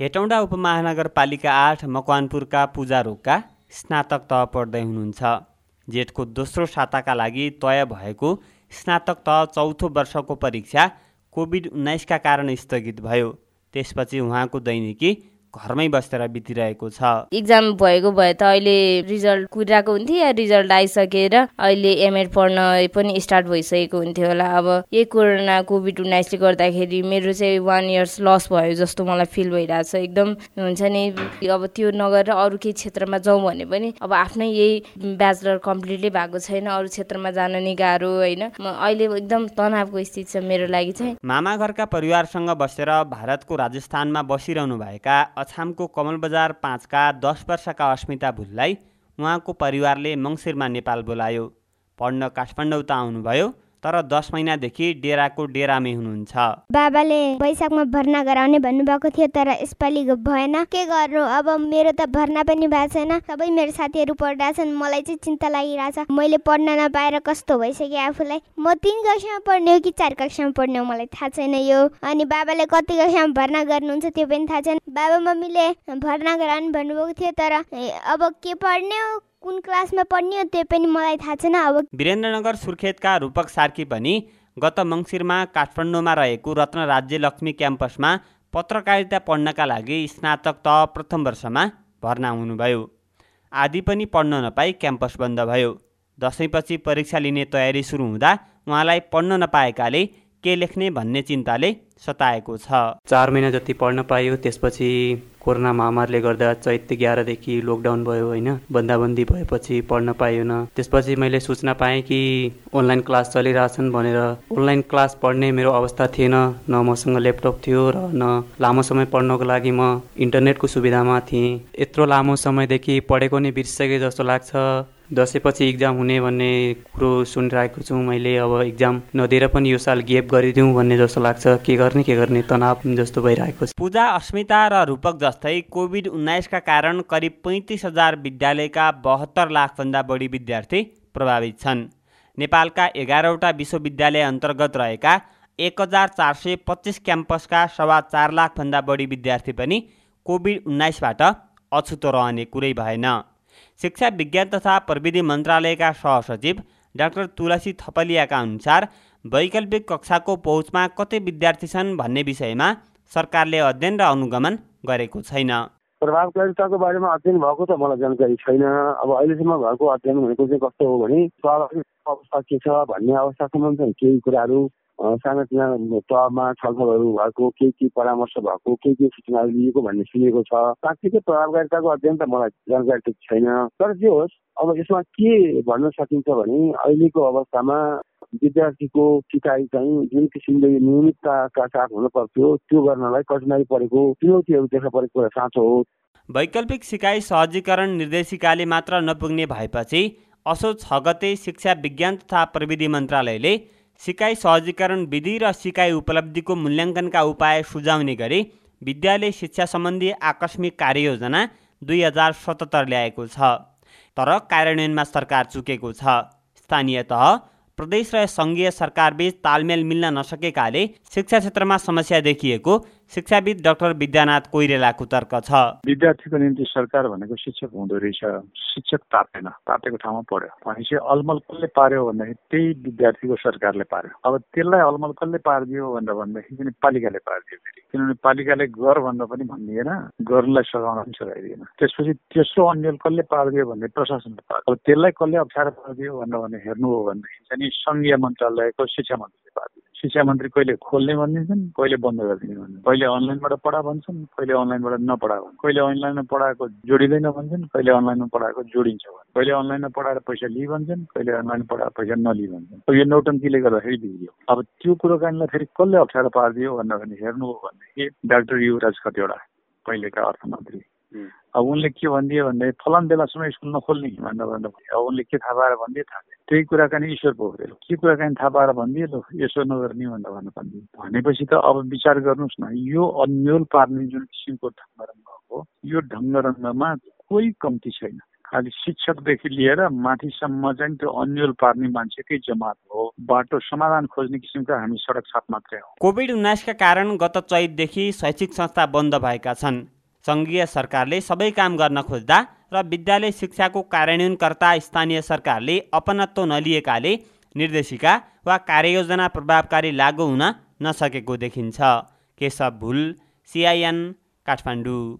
हेटौँडा उपमहानगरपालिका आठ मकवानपुरका पूजा रोगका स्नातक तह पढ्दै हुनुहुन्छ। जेठको दोस्रो साताका लागि तय भएको स्नातक तह चौथो वर्षको परीक्षा कोभिड उन्नाइसका कारण स्थगित भयो। त्यसपछि उहाँको दैनिकी घरमै बसेर बितिरहेको छ। इक्जाम भएको भए त अहिले रिजल्ट कुरिरहेको हुन्थ्यो या रिजल्ट आइसकेर अहिले एमएड पढ्न पनि स्टार्ट भइसकेको हुन्थ्यो होला। अब यही कोरोना कोभिड उन्नाइसले गर्दाखेरि मेरो चाहिँ वान इयर्स लस भयो जस्तो मलाई फिल भइरहेको छ एकदम हुन्छ नि अब त्यो नगरेर अरू केही क्षेत्रमा जाउँ भने पनि अब आफ्नै यही ब्याचलर कम्प्लिटली भएको छैन अरू क्षेत्रमा जान नि गाह्रो होइन। अहिले एकदम तनावको स्थिति छ मेरो लागि चाहिँ। मामा घरका परिवारसँग बसेर भारतको राजस्थानमा बसिरहनु भएका अछामको कमल बजार पाँचका दस वर्षका अस्मिता भुललाई उहाँको परिवारले मङ्सिरमा नेपाल बोलायो। पढ्न काठमाडौँ त आउनुभयो। तर दस महिनादेखि डेराको डेरामै हुनुहुन्छ। बाबाले वैशाखमा भर्ना गराउने भन्नुभएको थियो तर यसपालि भएन। के गर्नु? अब मेरो त भर्ना पनि भएको छैन। सबै मेरो साथीहरू पढिरहेछन् मलाई चाहिँ चिन्ता लागिरहेछ। मैले पढ्न नपाएर कस्तो भइसक्यो आफूलाई? म तिन कक्षामा पढ्ने हो कि चार कक्षामा पढ्ने हो मलाई थाहा छैन यो। अनि बाबाले कति कक्षामा भर्ना गर्नुहुन्छ त्यो पनि थाहा छैन। बाबा मम्मीले भर्ना गराउनु भन्नुभएको थियो तर अब के पढ्ने हो? कुन क्लासमा पढ्ने हो त्यो पनि मलाई थाहा छैन। अब वीरेन्द्रनगर सुर्खेतका रूपक सार्की पनि गत मङ्सिरमा काठमाडौँमा रहेको रत्न राज्य लक्ष्मी क्याम्पसमा पत्रकारिता पढ्नका लागि स्नातक त प्रथम वर्षमा भर्ना हुनुभयो। आदि पनि पढ्न नपाई क्याम्पस बन्द भयो। दसैँपछि परीक्षा लिने तयारी सुरु हुँदा उहाँलाई पढ्न नपाएकाले के लेख्ने भन्ने चिन्ताले सताएको छ। चार महिना जति पढ्न पायो त्यसपछि कोरोना महामारीले गर्दा चैत एघारदेखि लकडाउन भयो होइन। बन्दाबन्दी भएपछि पढ्न पाइएन त्यसपछि मैले सूचना पाएँ कि अनलाइन क्लास चलिरहेछन् भनेर। अनलाइन क्लास पढ्ने मेरो अवस्था थिएन। न मसँग ल्यापटप थियो र न लामो समय पढ्नको लागि म इन्टरनेटको सुविधामा थिएँ। यत्रो लामो समयदेखि पढेको नै बिर्सिसके जस्तो लाग्छ। दसैँपछि इक्जाम हुने भन्ने कुरो सुनिरहेको छु। मैले अब इक्जाम नदिएर पनि यो साल गेप गरिदिउँ भन्ने जस्तो लाग्छ। के गर्ने के गर्ने तनाव जस्तो भइरहेको छ। पूजा अस्मिता र रूपक जस्तै कोभिड उन्नाइसका कारण करिब पैँतिस हजार विद्यालयका बहत्तर लाखभन्दा बढी विद्यार्थी प्रभावित छन्। नेपालका एघारवटा विश्वविद्यालय अन्तर्गत रहेका एक हजार चार सय पच्चिस क्याम्पसका सवा चार लाखभन्दा बढी विद्यार्थी पनि कोभिड उन्नाइसबाट अछुतो रहने कुरै भएन। शिक्षा विज्ञान तथा प्रविधि मन्त्रालयका सहसचिव डाक्टर तुलसी थपलियाका अनुसार वैकल्पिक कक्षाको पहुँचमा कति विद्यार्थी छन् भन्ने विषयमा सरकारले अध्ययन र अनुगमन गरेको छैन। प्रभावकारिताको बारेमा अध्ययन भएको त मलाई जानकारी छैन। अब अहिलेसम्म भएको अध्ययन भनेको चाहिँ कस्तो हो भने स्वाभाविक अवस्था के छ भन्ने अवस्थासम्म चाहिँ केही कुराहरू सानातिना तहमा छलफलहरू भएको के के परामर्श भएको के के सूचनाहरू लिएको भन्ने सुनेको छ। साँच्चीकै प्रभावकारिताको अध्ययन त मलाई जानकारी त छैन। तर जे होस् अब यसमा के भन्न सकिन्छ भने अहिलेको अवस्थामा विद्यार्थीको सिकाइ चाहिँ जुन किसिमले नियमितताका साथ हुन पर्थ्यो त्यो गर्नलाई कठिनाइ परेको चुनौतीहरू देखा परेको कुरा साँचो हो। वैकल्पिक सिकाइ सहजीकरण निर्देशिकाले मात्र नपुग्ने भएपछि असो छ गते शिक्षा विज्ञान तथा प्रविधि मन्त्रालयले सिकाइ सहजीकरण विधि र सिकाइ उपलब्धिको मूल्याङ्कनका उपाय सुझाउने गरी विद्यालय शिक्षा सम्बन्धी आकस्मिक कार्ययोजना दुई हजार सतहत्तर ल्याएको छ। तर कार्यान्वयनमा सरकार चुकेको छ। स्थानीय तह प्रदेश र सङ्घीय सरकारबीच तालमेल मिल्न नसकेकाले शिक्षा क्षेत्रमा समस्या देखिएको शिक्षाविद डाक्टर विद्यानाथ कोइरेलाको तर्क छ। विद्यार्थीको निम्ति सरकार भनेको शिक्षक हुँदो रहेछ। शिक्षक तापेन। तापेको ठाउँमा पढ्यो भनेपछि अलमल कसले पार्यो भन्दाखेरि त्यही विद्यार्थीको सरकारले पार्यो। अब त्यसलाई अलमल कसले पारिदियो भनेर भन्दाखेरि पनि पालिकाले पारिदियो फेरि। किनभने पालिकाले गर भन्दा पनि भनिदिएन। गर्नलाई सघाउन पनि सघाइदिएन। त्यसपछि तेस्रो अन्यल कसले पारिदियो भन्ने प्रशासनले पार्यो अब त्यसलाई कसले अप्ठ्यारो पारिदियो भनेर भने हेर्नु हो भनेदेखि चाहिँ सङ्घीय मन्त्रालयको शिक्षा मन्त्रीले पारिदियो। शिक्षा मन्त्री कहिले खोल्ने भनिदिन्छन् कहिले बन्द गरिदिने भन्छन् कहिले अनलाइनबाट पढा भन्छन् कहिले अनलाइनबाट नपढा भन्छन्। कहिले अनलाइनमा पढाएको जोडिँदैन भन्छन् कहिले अनलाइनमा पढाएको जोडिन्छ भन्छ कहिले अनलाइनमा पढाएर पैसा लिइ भन्छन् कहिले अनलाइनमा पढाएर पैसा नलिइ भन्छन्। अब यो नौटङ्कीले गर्दाखेरि बिग्रियो अब त्यो कुरोकानीलाई फेरि कसले अप्ठ्यारो पारिदियो भने हेर्नु हो भनेदेखि डाक्टर युवराज कतिवटा पहिलेका अर्थमन्त्री। अब उनले के भनिदियो भने फलान बेलासम्म स्कुल नखोल्ने भनेर भन्दा अब उनले के थाहा पाएर भनिदियो थाहा त्यही कुराकानी ईश्वर पोखरेल के कुराकानी थाहा पाएर भनिदियो ल यसो नगर्ने भनेर भन्नु भनिदियो भनेपछि त अब विचार गर्नुहोस् न यो अन्यल पार्ने जुन किसिमको ढङ्गरङ्ग हो यो ढङ्गरङ्गमा कोही कम्ती छैन। खालि शिक्षकदेखि लिएर माथिसम्म चाहिँ त्यो अन्यल पार्ने मान्छेकै जमात हो। बाटो समाधान खोज्ने किसिमका हामी सडक साथ मात्रै हो। कोभिड उन्नाइसका कारण गत चैतदेखि शैक्षिक संस्था बन्द भएका छन्। सङ्घीय सरकारले सबै काम गर्न खोज्दा र विद्यालय शिक्षाको कार्यान्वयनकर्ता स्थानीय सरकारले अपनत्व नलिएकाले निर्देशिका वा कार्ययोजना प्रभावकारी लागू हुन नसकेको देखिन्छ। केशव भुल सिआइएन काठमाडौँ।